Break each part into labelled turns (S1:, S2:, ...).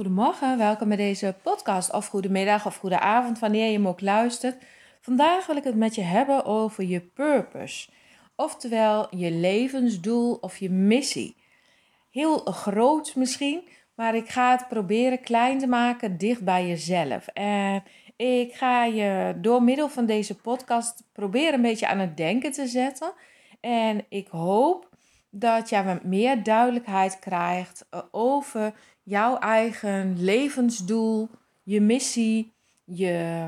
S1: Goedemorgen, welkom bij deze podcast of goedemiddag of goede avond wanneer je hem ook luistert. Vandaag wil ik het met je hebben over je purpose, oftewel je levensdoel of je missie. Heel groot misschien, maar ik ga het proberen klein te maken dicht bij jezelf. En ik ga je door middel van deze podcast proberen een beetje aan het denken te zetten. En ik hoop dat jij wat meer duidelijkheid krijgt eh, over jouw eigen levensdoel, je missie, je,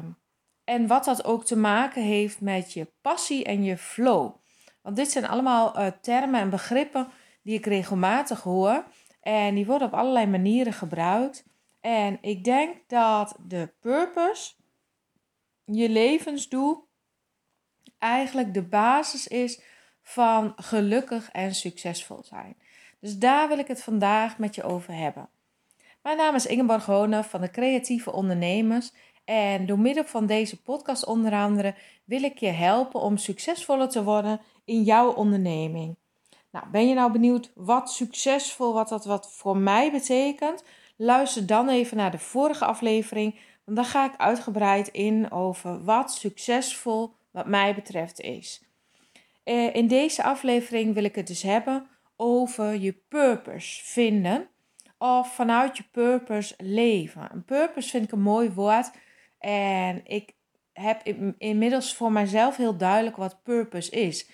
S1: en wat dat ook te maken heeft met je passie en je flow. Want dit zijn allemaal uh, termen en begrippen die ik regelmatig hoor. En die worden op allerlei manieren gebruikt. En ik denk dat de purpose, je levensdoel, eigenlijk de basis is van gelukkig en succesvol zijn. Dus daar wil ik het vandaag met je over hebben. Mijn naam is Ingeborg Hone van de Creatieve Ondernemers. En door middel van deze podcast onder andere wil ik je helpen om succesvoller te worden in jouw onderneming. Nou, ben je nou benieuwd wat succesvol, wat dat wat voor mij betekent? Luister dan even naar de vorige aflevering, want dan ga ik uitgebreid in over wat succesvol wat mij betreft is. Eh, in deze aflevering wil ik het dus hebben over je purpose vinden of vanuit je purpose leven. Een purpose vind ik een mooi woord en ik heb inmiddels voor mijzelf heel duidelijk wat purpose is.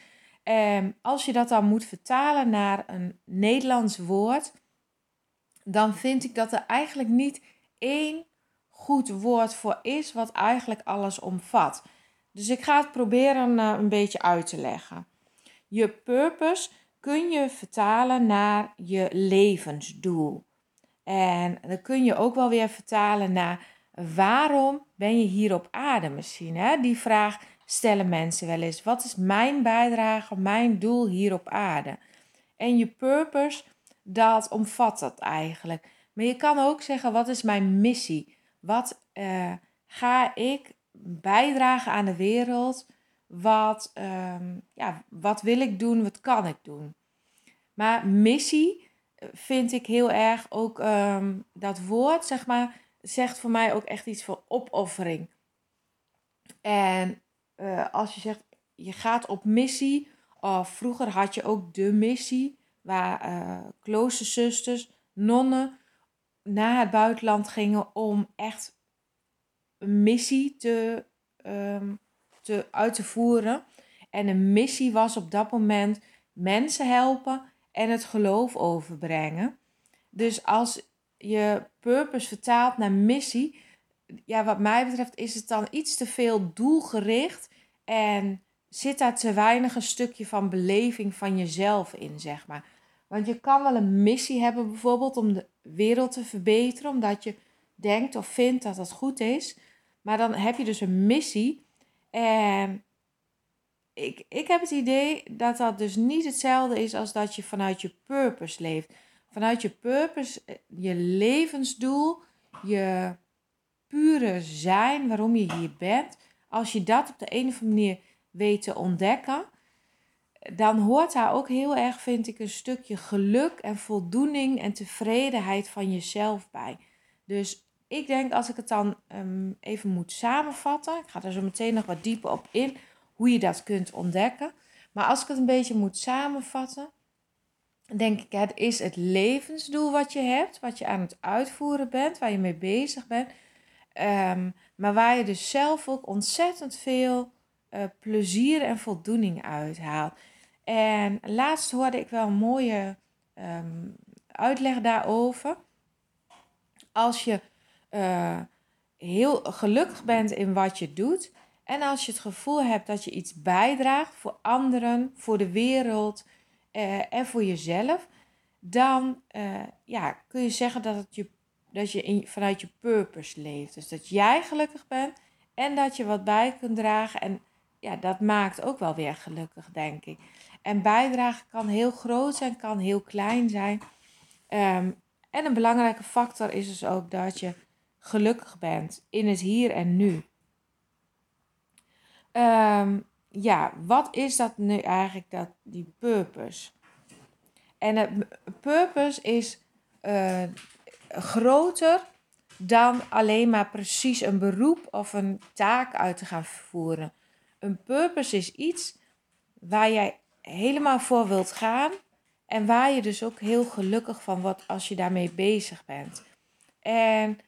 S1: Als je dat dan moet vertalen naar een Nederlands woord, dan vind ik dat er eigenlijk niet één goed woord voor is wat eigenlijk alles omvat. Dus ik ga het proberen uh, een beetje uit te leggen. Je purpose kun je vertalen naar je levensdoel. En dan kun je ook wel weer vertalen naar waarom ben je hier op aarde misschien? Hè? Die vraag stellen mensen wel eens. Wat is mijn bijdrage, mijn doel hier op aarde? En je purpose, dat omvat dat eigenlijk. Maar je kan ook zeggen, wat is mijn missie? Wat uh, ga ik bijdragen aan de wereld? Wat, um, ja, wat wil ik doen? Wat kan ik doen? Maar missie eh, vind ik heel erg ook um, dat woord, zeg maar, zegt voor mij ook echt iets van opoffering. En uh, als je zegt, je gaat op missie, of vroeger had je ook de missie, waar uh, kloosterzusters, nonnen naar het buitenland gingen om echt een missie te, um, te, uit te voeren. En een missie was op dat moment mensen helpen en het geloof overbrengen. Dus als je purpose vertaalt naar missie, ja, wat mij betreft is het dan iets te veel doelgericht en zit daar te weinig een stukje van beleving van jezelf in, zeg maar. Want je kan wel een missie hebben, bijvoorbeeld om de wereld te verbeteren, omdat je denkt of vindt dat dat goed is. Maar dan heb je dus een missie. En ik, ik heb het idee dat dat dus niet hetzelfde is als dat je vanuit je purpose leeft. Vanuit je purpose, eh, je levensdoel, je pure zijn, waarom je hier bent. Als je dat op de een of andere manier weet te ontdekken, dan hoort daar ook heel erg, vind ik, een stukje geluk en voldoening en tevredenheid van jezelf bij. Dus ik denk als ik het dan um, even moet samenvatten, ik ga er zo meteen nog wat dieper op in, hoe je dat kunt ontdekken. Maar als ik het een beetje moet samenvatten, denk ik, het is het levensdoel wat je hebt, wat je aan het uitvoeren bent, waar je mee bezig bent. Um, maar waar je dus zelf ook ontzettend veel uh, plezier en voldoening uithaalt. En laatst hoorde ik wel een mooie um, uitleg daarover. Als je uh, heel gelukkig bent in wat je doet, en als je het gevoel hebt dat je iets bijdraagt voor anderen, voor de wereld uh, en voor jezelf, dan uh, ja, kun je zeggen dat, het je, dat je vanuit je purpose leeft. Dus dat jij gelukkig bent en dat je wat bij kunt dragen. En ja, dat maakt ook wel weer gelukkig, denk ik. En bijdragen kan heel groot zijn, kan heel klein zijn. Um, en een belangrijke factor is dus ook dat je gelukkig bent in het hier en nu. Um, ja, wat is dat nu eigenlijk, dat, die purpose? En het purpose is, uh, groter dan alleen maar precies een beroep of een taak uit te gaan voeren. Een purpose is iets waar jij helemaal voor wilt gaan en waar je dus ook heel gelukkig van wordt als je daarmee bezig bent. En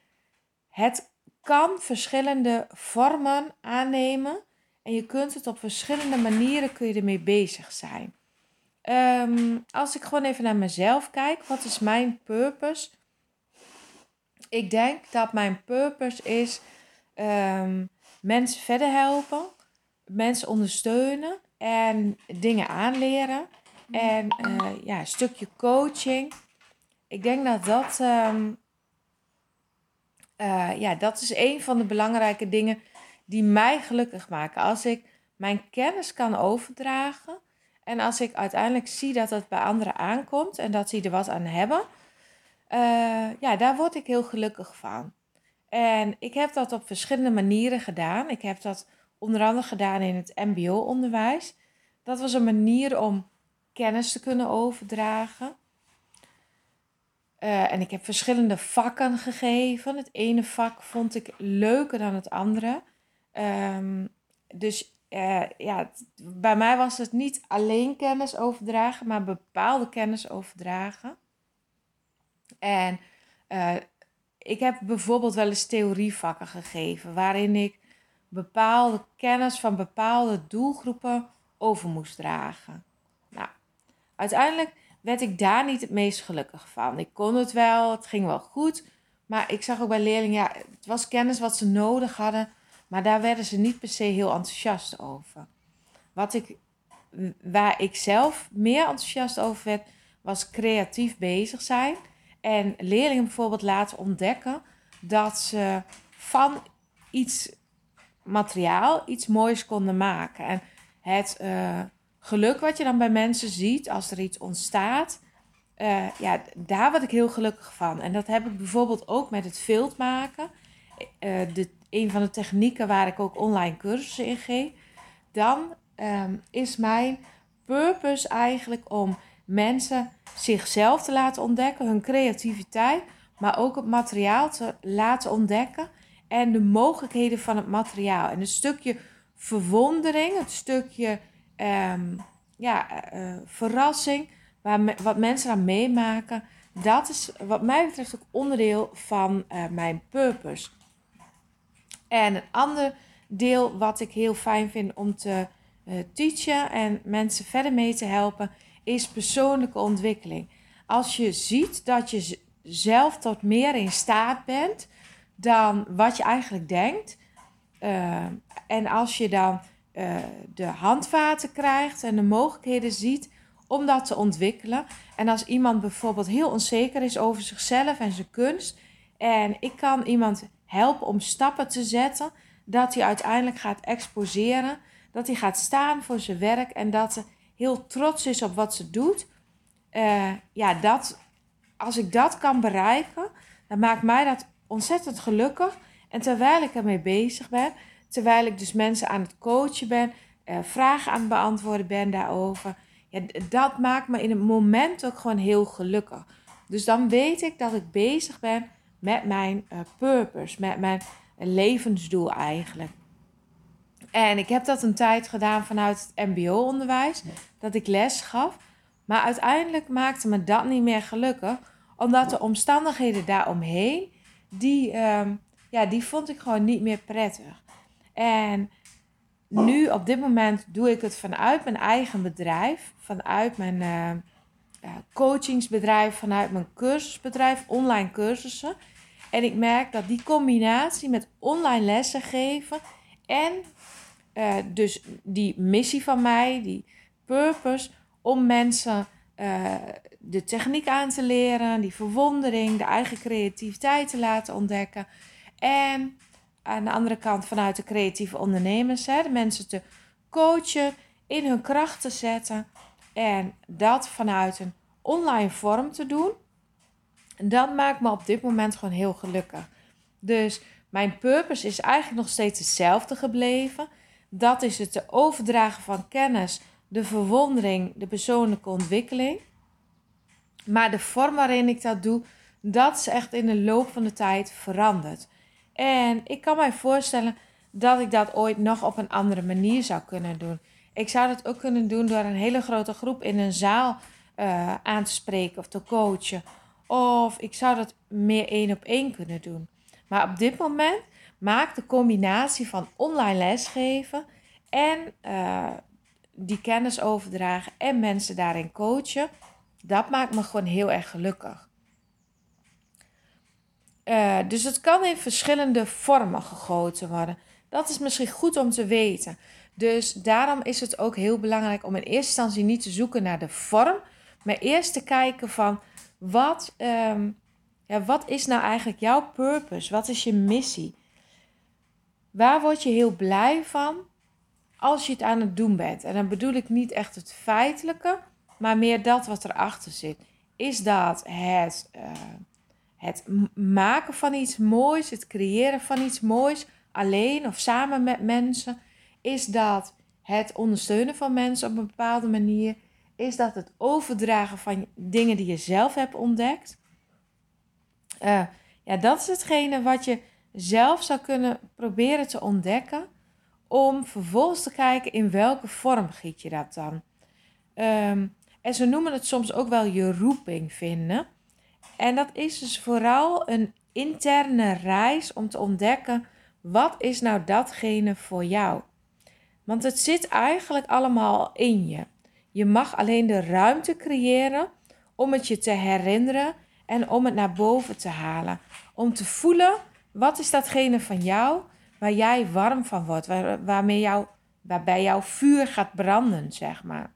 S1: het kan verschillende vormen aannemen en je kunt het op verschillende manieren kun je ermee bezig zijn. Ehm, als ik gewoon even naar mezelf kijk, wat is mijn purpose? Ik denk dat mijn purpose is um, mensen verder helpen, mensen ondersteunen en dingen aanleren. En uh, ja, een stukje coaching. Ik denk dat dat, um, ja, dat is een van de belangrijke dingen die mij gelukkig maken. Als ik mijn kennis kan overdragen en als ik uiteindelijk zie dat het bij anderen aankomt en dat ze er wat aan hebben, uh, ja, daar word ik heel gelukkig van. En ik heb dat op verschillende manieren gedaan. Ik heb dat onder andere gedaan in het MBO-onderwijs. Dat was een manier om kennis te kunnen overdragen. Uh, en ik heb verschillende vakken gegeven. Het ene vak vond ik leuker dan het andere. Um, dus uh, ja, bij mij was het niet alleen kennis overdragen, maar bepaalde kennis overdragen. En uh, ik heb bijvoorbeeld wel eens theorievakken gegeven, waarin ik bepaalde kennis van bepaalde doelgroepen over moest dragen. Nou, uiteindelijk werd ik daar niet het meest gelukkig van. Ik kon het wel, het ging wel goed, maar ik zag ook bij leerlingen, ja, het was kennis wat ze nodig hadden, maar daar werden ze niet per se heel enthousiast over. Wat ik, waar ik zelf meer enthousiast over werd, was creatief bezig zijn. En leerlingen bijvoorbeeld laten ontdekken dat ze van iets materiaal iets moois konden maken. En het uh, geluk wat je dan bij mensen ziet als er iets ontstaat, uh, ja, daar word ik heel gelukkig van. En dat heb ik bijvoorbeeld ook met het vilt maken. Uh, de, een van de technieken waar ik ook online cursussen in geef. Dan um, is mijn purpose eigenlijk om mensen zichzelf te laten ontdekken, hun creativiteit, maar ook het materiaal te laten ontdekken en de mogelijkheden van het materiaal. En een stukje verwondering, het stukje um, ja, uh, verrassing, waar wat mensen aan meemaken, dat is wat mij betreft ook onderdeel van uh, mijn purpose. En een ander deel wat ik heel fijn vind om te uh, teachen en mensen verder mee te helpen, is persoonlijke ontwikkeling. Als je ziet dat je zelf tot meer in staat bent dan wat je eigenlijk denkt. Uh, en als je dan uh, de handvaten krijgt en de mogelijkheden ziet om dat te ontwikkelen. En als iemand bijvoorbeeld heel onzeker is over zichzelf en zijn kunst. En ik kan iemand helpen om stappen te zetten. Dat hij uiteindelijk gaat exposeren. Dat hij gaat staan voor zijn werk. En dat ze heel trots is op wat ze doet. Uh, ja, dat, als ik dat kan bereiken, dan maakt mij dat ontzettend gelukkig. En terwijl ik ermee bezig ben, terwijl ik dus mensen aan het coachen ben, uh, vragen aan het beantwoorden ben daarover, ja, dat maakt me in het moment ook gewoon heel gelukkig. Dus dan weet ik dat ik bezig ben met mijn uh, purpose, met mijn levensdoel eigenlijk. En ik heb dat een tijd gedaan vanuit het MBO-onderwijs, dat ik les gaf. Maar uiteindelijk maakte me dat niet meer gelukkig, omdat de omstandigheden daaromheen, die, um, ja, die vond ik gewoon niet meer prettig. En nu op dit moment doe ik het vanuit mijn eigen bedrijf, vanuit mijn uh, coachingsbedrijf, vanuit mijn cursusbedrijf, online cursussen. En ik merk dat die combinatie met online lessen geven en uh, dus die missie van mij, die purpose, om mensen uh, de techniek aan te leren, die verwondering, de eigen creativiteit te laten ontdekken. En aan de andere kant vanuit de creatieve ondernemers, hè, de mensen te coachen, in hun kracht te zetten en dat vanuit een online vorm te doen. Dat maakt me op dit moment gewoon heel gelukkig. Dus mijn purpose is eigenlijk nog steeds hetzelfde gebleven. Dat is het overdragen van kennis, de verwondering, de persoonlijke ontwikkeling. Maar de vorm waarin ik dat doe, dat is echt in de loop van de tijd veranderd. En ik kan mij voorstellen dat ik dat ooit nog op een andere manier zou kunnen doen. Ik zou dat ook kunnen doen door een hele grote groep in een zaal uh, aan te spreken of te coachen. Of ik zou dat meer één op één kunnen doen. Maar op dit moment maakt de combinatie van online lesgeven en uh, die kennis overdragen en mensen daarin coachen, dat maakt me gewoon heel erg gelukkig. Uh, dus het kan in verschillende vormen gegoten worden. Dat is misschien goed om te weten. Dus daarom is het ook heel belangrijk om in eerste instantie niet te zoeken naar de vorm, maar eerst te kijken van wat, um, ja, wat is nou eigenlijk jouw purpose? Wat is je missie? Waar word je heel blij van als je het aan het doen bent? En dan bedoel ik niet echt het feitelijke, maar meer dat wat erachter zit. Is dat het, uh, het maken van iets moois, het creëren van iets moois, alleen of samen met mensen? Is dat het ondersteunen van mensen op een bepaalde manier? Is dat het overdragen van dingen die je zelf hebt ontdekt? Uh, ja, dat is hetgene wat je zelf zou kunnen proberen te ontdekken. Om vervolgens te kijken in welke vorm giet je dat dan. Um, en ze noemen het soms ook wel je roeping vinden. En dat is dus vooral een interne reis om te ontdekken wat is nou datgene voor jou. Want het zit eigenlijk allemaal in je. Je mag alleen de ruimte creëren om het je te herinneren en om het naar boven te halen. Om te voelen wat is datgene van jou waar jij warm van wordt, waar, waarmee jou, waarbij jouw vuur gaat branden, zeg maar.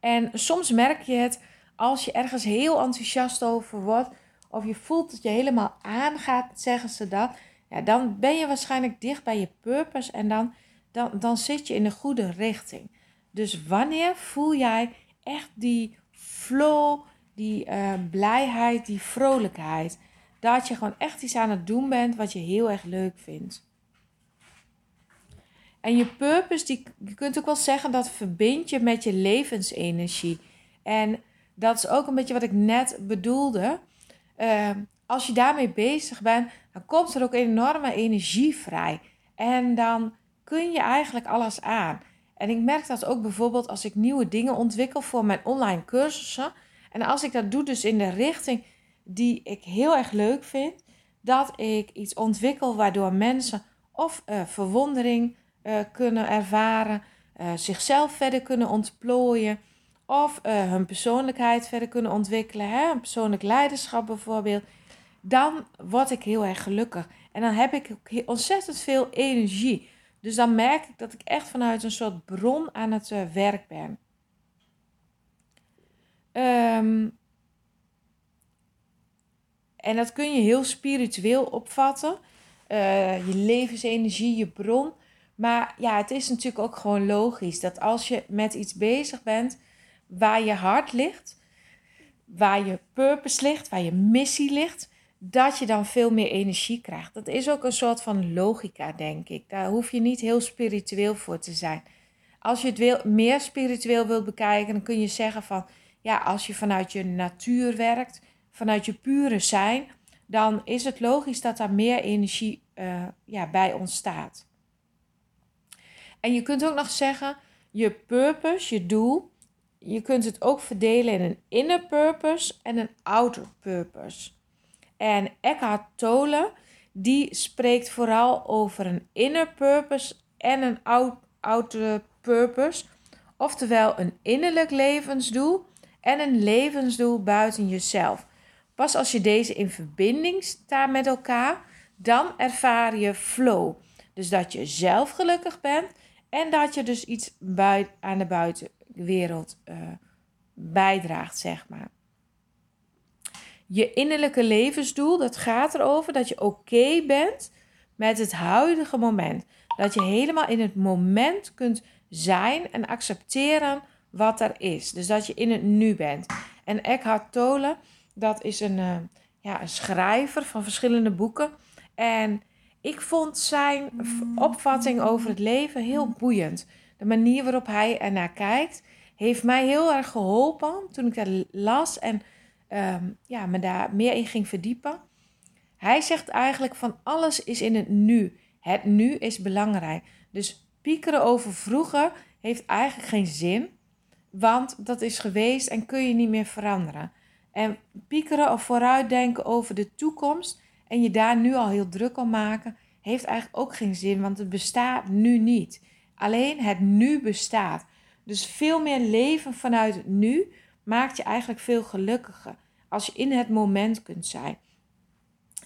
S1: En soms merk je het als je ergens heel enthousiast over wordt, of je voelt dat je helemaal aangaat, zeggen ze dat. Ja, dan ben je waarschijnlijk dicht bij je purpose en dan, dan, dan zit je in de goede richting. Dus wanneer voel jij echt die flow, die uh, blijheid, die vrolijkheid? Dat je gewoon echt iets aan het doen bent wat je heel erg leuk vindt. En je purpose, die, je kunt ook wel zeggen dat verbind je met je levensenergie. En dat is ook een beetje wat ik net bedoelde. Uh, als je daarmee bezig bent, dan komt er ook enorme energie vrij. En dan kun je eigenlijk alles aan. En ik merk dat ook bijvoorbeeld als ik nieuwe dingen ontwikkel voor mijn online cursussen. En als ik dat doe dus in de richting die ik heel erg leuk vind. Dat ik iets ontwikkel waardoor mensen of uh, verwondering uh, kunnen ervaren, uh, zichzelf verder kunnen ontplooien of hun persoonlijkheid verder kunnen ontwikkelen, hè, persoonlijk leiderschap bijvoorbeeld, dan word ik heel erg gelukkig. En dan heb ik ontzettend veel energie. Dus dan merk ik dat ik echt vanuit een soort bron aan het uh, werk ben. Um, en dat kun je heel spiritueel opvatten. Uh, je levensenergie, je bron. Maar ja, het is natuurlijk ook gewoon logisch dat als je met iets bezig bent waar je hart ligt, waar je purpose ligt, waar je missie ligt, dat je dan veel meer energie krijgt. Dat is ook een soort van logica, denk ik. Daar hoef je niet heel spiritueel voor te zijn. Als je het wil, meer spiritueel wilt bekijken, dan kun je zeggen van, ja, als je vanuit je natuur werkt, vanuit je pure zijn, dan is het logisch dat daar meer energie uh, ja, bij ontstaat. En je kunt ook nog zeggen, je purpose, je doel, je kunt het ook verdelen in een inner purpose en een outer purpose. En Eckhart Tolle, die spreekt vooral over een inner purpose en een outer purpose. Oftewel een innerlijk levensdoel en een levensdoel buiten jezelf. Pas als je deze in verbinding staat met elkaar, dan ervaar je flow. Dus dat je zelf gelukkig bent en dat je dus iets aan de buitenwereld uh, bijdraagt, zeg maar. Je innerlijke levensdoel, dat gaat erover dat je oké bent met het huidige moment. Dat je helemaal in het moment kunt zijn en accepteren wat er is. Dus dat je in het nu bent. En Eckhart Tolle, dat is een, uh, ja, een schrijver van verschillende boeken. En ik vond zijn opvatting over het leven heel boeiend. De manier waarop hij ernaar kijkt, heeft mij heel erg geholpen toen ik dat las. En ehm, ja, me daar meer in ging verdiepen. Hij zegt eigenlijk van alles is in het nu. Het nu is belangrijk. Dus piekeren over vroeger heeft eigenlijk geen zin. Want dat is geweest en kun je niet meer veranderen. En piekeren of vooruitdenken over de toekomst en je daar nu al heel druk om maken, heeft eigenlijk ook geen zin, want het bestaat nu niet. Alleen het nu bestaat. Dus veel meer leven vanuit het nu maakt je eigenlijk veel gelukkiger. Als je in het moment kunt zijn.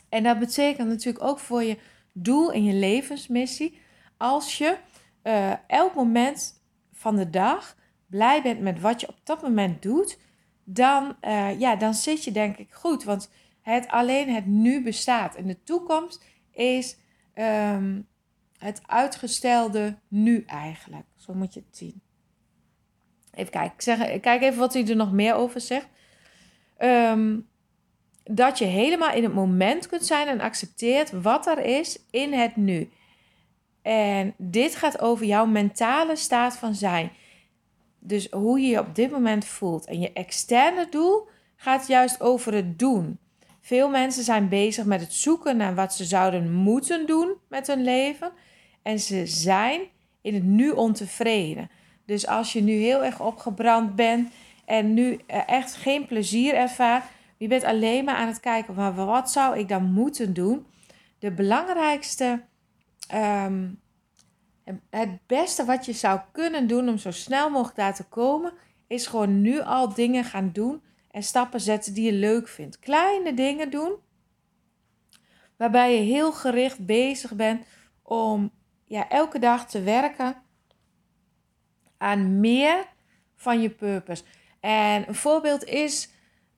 S1: En dat betekent natuurlijk ook voor je doel en je levensmissie. Als je uh, elk moment van de dag blij bent met wat je op dat moment doet, dan, uh, ja, dan zit je denk ik goed. Want het alleen het nu bestaat. En de toekomst is um, het uitgestelde nu eigenlijk. Zo moet je het zien. Even kijken. Ik, zeg, kijk even wat hij er nog meer over zegt. Um, dat je helemaal in het moment kunt zijn en accepteert wat er is in het nu. En dit gaat over jouw mentale staat van zijn. Dus hoe je je op dit moment voelt. En je externe doel gaat juist over het doen. Veel mensen zijn bezig met het zoeken naar wat ze zouden moeten doen met hun leven. En ze zijn in het nu ontevreden. Dus als je nu heel erg opgebrand bent en nu echt geen plezier ervaart, je bent alleen maar aan het kijken, maar wat zou ik dan moeten doen? De belangrijkste, ehm, het beste wat je zou kunnen doen om zo snel mogelijk daar te komen, is gewoon nu al dingen gaan doen en stappen zetten die je leuk vindt. Kleine dingen doen, waarbij je heel gericht bezig bent om ja, elke dag te werken aan meer van je purpose. En een voorbeeld is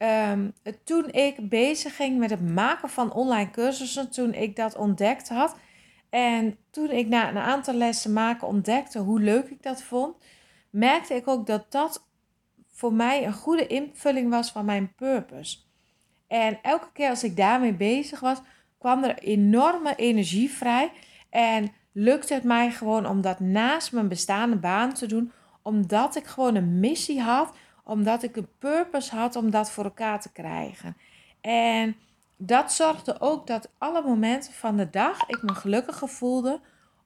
S1: Ehm, toen ik bezig ging met het maken van online cursussen, toen ik dat ontdekt had. En toen ik na een aantal lessen maken ontdekte hoe leuk ik dat vond, merkte ik ook dat dat voor mij een goede invulling was van mijn purpose. En elke keer als ik daarmee bezig was, kwam er enorme energie vrij. En lukte het mij gewoon om dat naast mijn bestaande baan te doen, omdat ik gewoon een missie had omdat ik een purpose had om dat voor elkaar te krijgen. En dat zorgde ook dat alle momenten van de dag ik me gelukkiger voelde.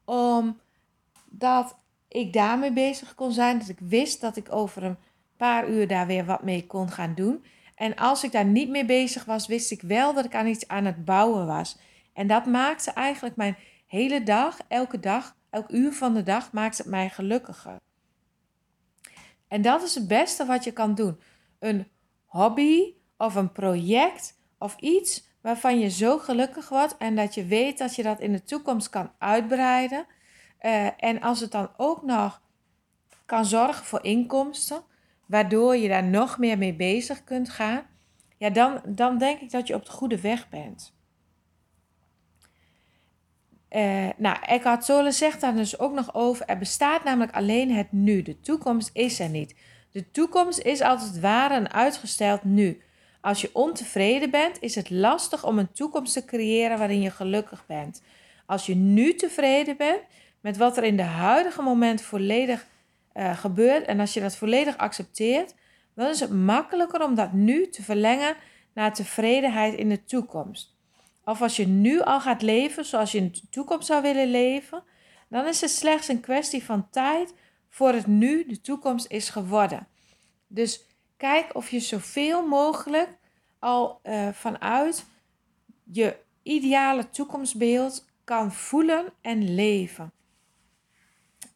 S1: Omdat ik daarmee bezig kon zijn. Dat ik wist dat ik over een paar uur daar weer wat mee kon gaan doen. En als ik daar niet mee bezig was, wist ik wel dat ik aan iets aan het bouwen was. En dat maakte eigenlijk mijn hele dag, elke dag, elk uur van de dag, maakte het mij gelukkiger. En dat is het beste wat je kan doen. Een hobby of een project of iets waarvan je zo gelukkig wordt en dat je weet dat je dat in de toekomst kan uitbreiden. Uh, en als het dan ook nog kan zorgen voor inkomsten, waardoor je daar nog meer mee bezig kunt gaan, ja, dan, dan denk ik dat je op de goede weg bent. Uh, nou, Eckhart Tolle zegt daar dus ook nog over: er bestaat namelijk alleen het nu. De toekomst is er niet. De toekomst is als het ware een uitgesteld nu. Als je ontevreden bent, is het lastig om een toekomst te creëren waarin je gelukkig bent. Als je nu tevreden bent met wat er in de huidige moment volledig uh, gebeurt en als je dat volledig accepteert, dan is het makkelijker om dat nu te verlengen naar tevredenheid in de toekomst. Of als je nu al gaat leven zoals je in de toekomst zou willen leven, dan is het slechts een kwestie van tijd voor het nu de toekomst is geworden. Dus kijk of je zoveel mogelijk al uh, vanuit je ideale toekomstbeeld kan voelen en leven.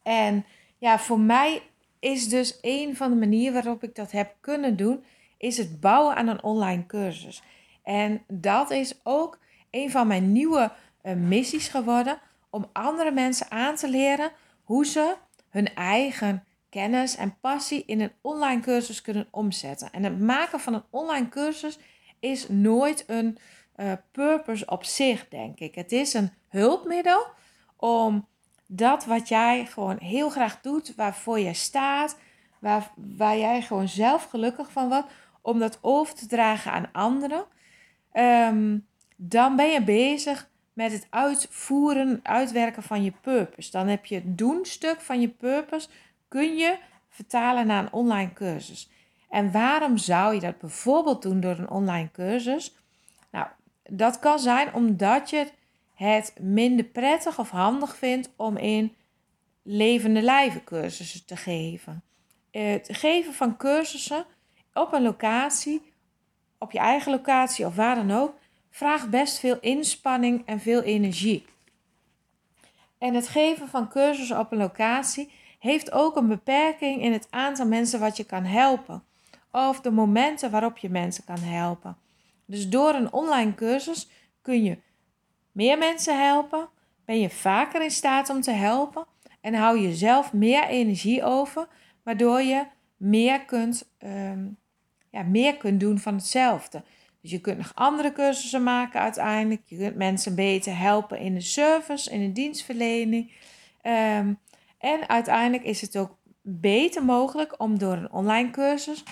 S1: En ja, voor mij is dus een van de manieren waarop ik dat heb kunnen doen, is het bouwen aan een online cursus. En dat is ook een van mijn nieuwe uh, missies geworden om andere mensen aan te leren hoe ze hun eigen kennis en passie in een online cursus kunnen omzetten. En het maken van een online cursus is nooit een uh, purpose op zich, denk ik. Het is een hulpmiddel om dat wat jij gewoon heel graag doet, waarvoor je staat, waar, waar jij gewoon zelf gelukkig van wordt, om dat over te dragen aan anderen. Um, dan ben je bezig met het uitvoeren, uitwerken van je purpose. Dan heb je het doenstuk van je purpose, kun je vertalen naar een online cursus. En waarom zou je dat bijvoorbeeld doen door een online cursus? Nou, dat kan zijn omdat je het minder prettig of handig vindt om in levende lijven cursussen te geven. Het geven van cursussen op een locatie, op je eigen locatie of waar dan ook, vraagt best veel inspanning en veel energie. En het geven van cursussen op een locatie heeft ook een beperking in het aantal mensen wat je kan helpen. Of de momenten waarop je mensen kan helpen. Dus door een online cursus kun je meer mensen helpen, ben je vaker in staat om te helpen en hou je zelf meer energie over, waardoor je meer kunt, ehm, ja, meer kunt doen van hetzelfde. Dus je kunt nog andere cursussen maken uiteindelijk. Je kunt mensen beter helpen in de service, in de dienstverlening. Ehm, en uiteindelijk is het ook beter mogelijk om door een online cursus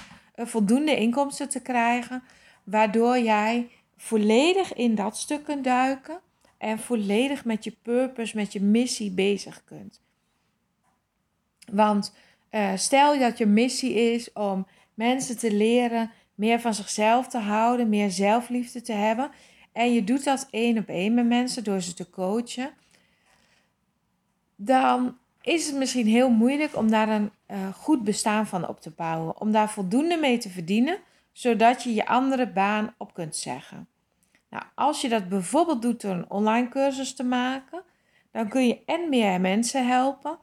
S1: voldoende inkomsten te krijgen, waardoor jij volledig in dat stuk kunt duiken en volledig met je purpose, met je missie bezig kunt. Want uh, stel dat je missie is om mensen te leren meer van zichzelf te houden, meer zelfliefde te hebben. En je doet dat één op één met mensen door ze te coachen. Dan is het misschien heel moeilijk om daar een uh, goed bestaan van op te bouwen. Om daar voldoende mee te verdienen, zodat je je andere baan op kunt zeggen. Nou, als je dat bijvoorbeeld doet door een online cursus te maken, dan kun je en meer mensen helpen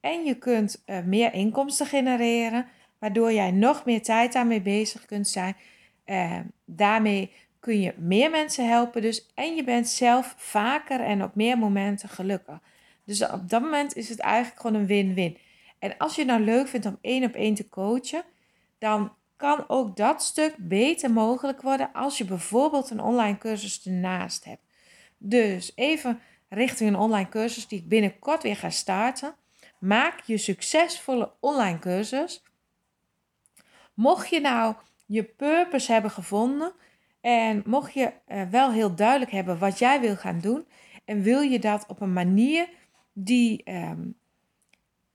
S1: en je kunt uh, meer inkomsten genereren, waardoor jij nog meer tijd daarmee bezig kunt zijn. Uh, daarmee kun je meer mensen helpen dus en je bent zelf vaker en op meer momenten gelukkig. Dus op dat moment is het eigenlijk gewoon een win-win. En als je het nou leuk vindt om één op één te coachen, dan kan ook dat stuk beter mogelijk worden als je bijvoorbeeld een online cursus ernaast hebt. Dus even richting een online cursus die ik binnenkort weer ga starten. Maak je succesvolle online cursus. Mocht je nou je purpose hebben gevonden en mocht je uh, wel heel duidelijk hebben wat jij wil gaan doen en wil je dat op een manier die um,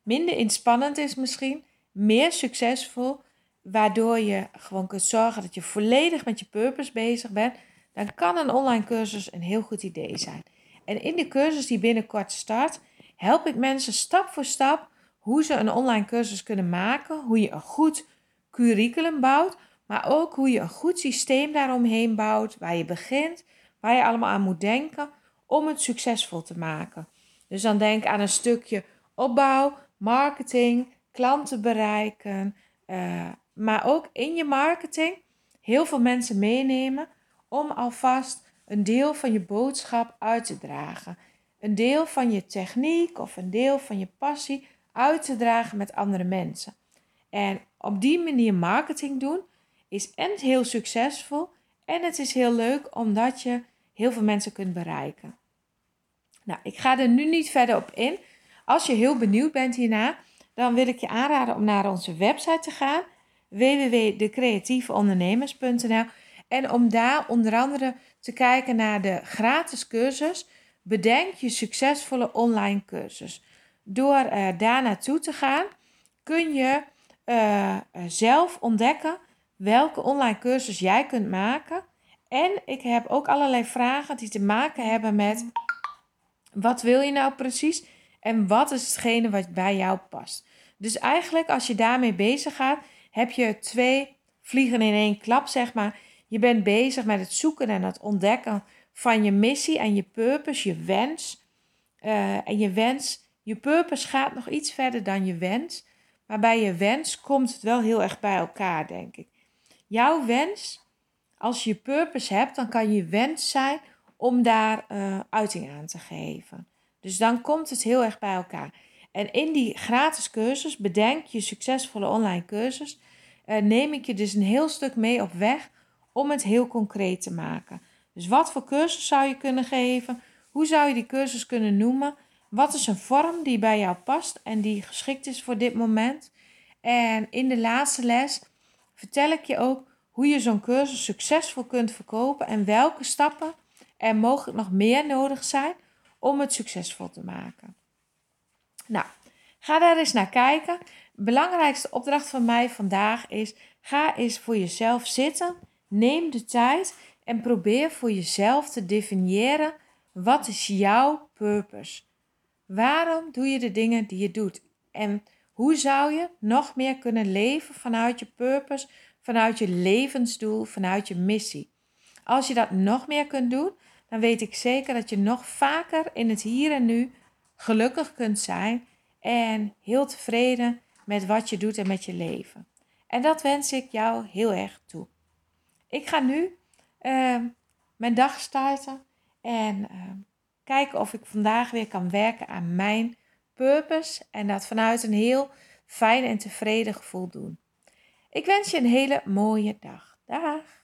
S1: minder inspannend is misschien, meer succesvol, waardoor je gewoon kunt zorgen dat je volledig met je purpose bezig bent, dan kan een online cursus een heel goed idee zijn. En in de cursus die binnenkort start, help ik mensen stap voor stap hoe ze een online cursus kunnen maken, hoe je een goed curriculum bouwt, maar ook hoe je een goed systeem daaromheen bouwt, waar je begint, waar je allemaal aan moet denken om het succesvol te maken. Dus dan denk aan een stukje opbouw, marketing, klanten bereiken, uh, maar ook in je marketing heel veel mensen meenemen om alvast een deel van je boodschap uit te dragen. Een deel van je techniek of een deel van je passie uit te dragen met andere mensen. En op die manier marketing doen is en heel succesvol en het is heel leuk omdat je heel veel mensen kunt bereiken. Nou, ik ga er nu niet verder op in. Als je heel benieuwd bent hierna, dan wil ik je aanraden om naar onze website te gaan www.decreatieveondernemers.nl en om daar onder andere te kijken naar de gratis cursus Bedenk je succesvolle online cursus. Door uh, daar naartoe te gaan kun je uh, zelf ontdekken welke online cursus jij kunt maken. En ik heb ook allerlei vragen die te maken hebben met wat wil je nou precies en wat is hetgene wat bij jou past. Dus eigenlijk als je daarmee bezig gaat, heb je twee vliegen in één klap, zeg maar. Je bent bezig met het zoeken en het ontdekken van je missie en je purpose, je wens. Uh, en je wens, je purpose gaat nog iets verder dan je wens. Maar bij je wens komt het wel heel erg bij elkaar, denk ik. Jouw wens, als je purpose hebt, dan kan je wens zijn om daar uh, uiting aan te geven. Dus dan komt het heel erg bij elkaar. En in die gratis cursus, bedenk je succesvolle online cursus, uh, neem ik je dus een heel stuk mee op weg om het heel concreet te maken. Dus wat voor cursus zou je kunnen geven? Hoe zou je die cursus kunnen noemen? Wat is een vorm die bij jou past en die geschikt is voor dit moment? En in de laatste les vertel ik je ook hoe je zo'n cursus succesvol kunt verkopen en welke stappen er mogelijk nog meer nodig zijn om het succesvol te maken. Nou, ga daar eens naar kijken. belangrijkste opdracht van mij vandaag is: ga eens voor jezelf zitten, neem de tijd en probeer voor jezelf te definiëren wat is jouw purpose. Waarom doe je de dingen die je doet? En hoe zou je nog meer kunnen leven vanuit je purpose, vanuit je levensdoel, vanuit je missie? Als je dat nog meer kunt doen, dan weet ik zeker dat je nog vaker in het hier en nu gelukkig kunt zijn en heel tevreden met wat je doet en met je leven. En dat wens ik jou heel erg toe. Ik ga nu uh, mijn dag starten en uh, kijken of ik vandaag weer kan werken aan mijn purpose en dat vanuit een heel fijn en tevreden gevoel doen. Ik wens je een hele mooie dag. Dag!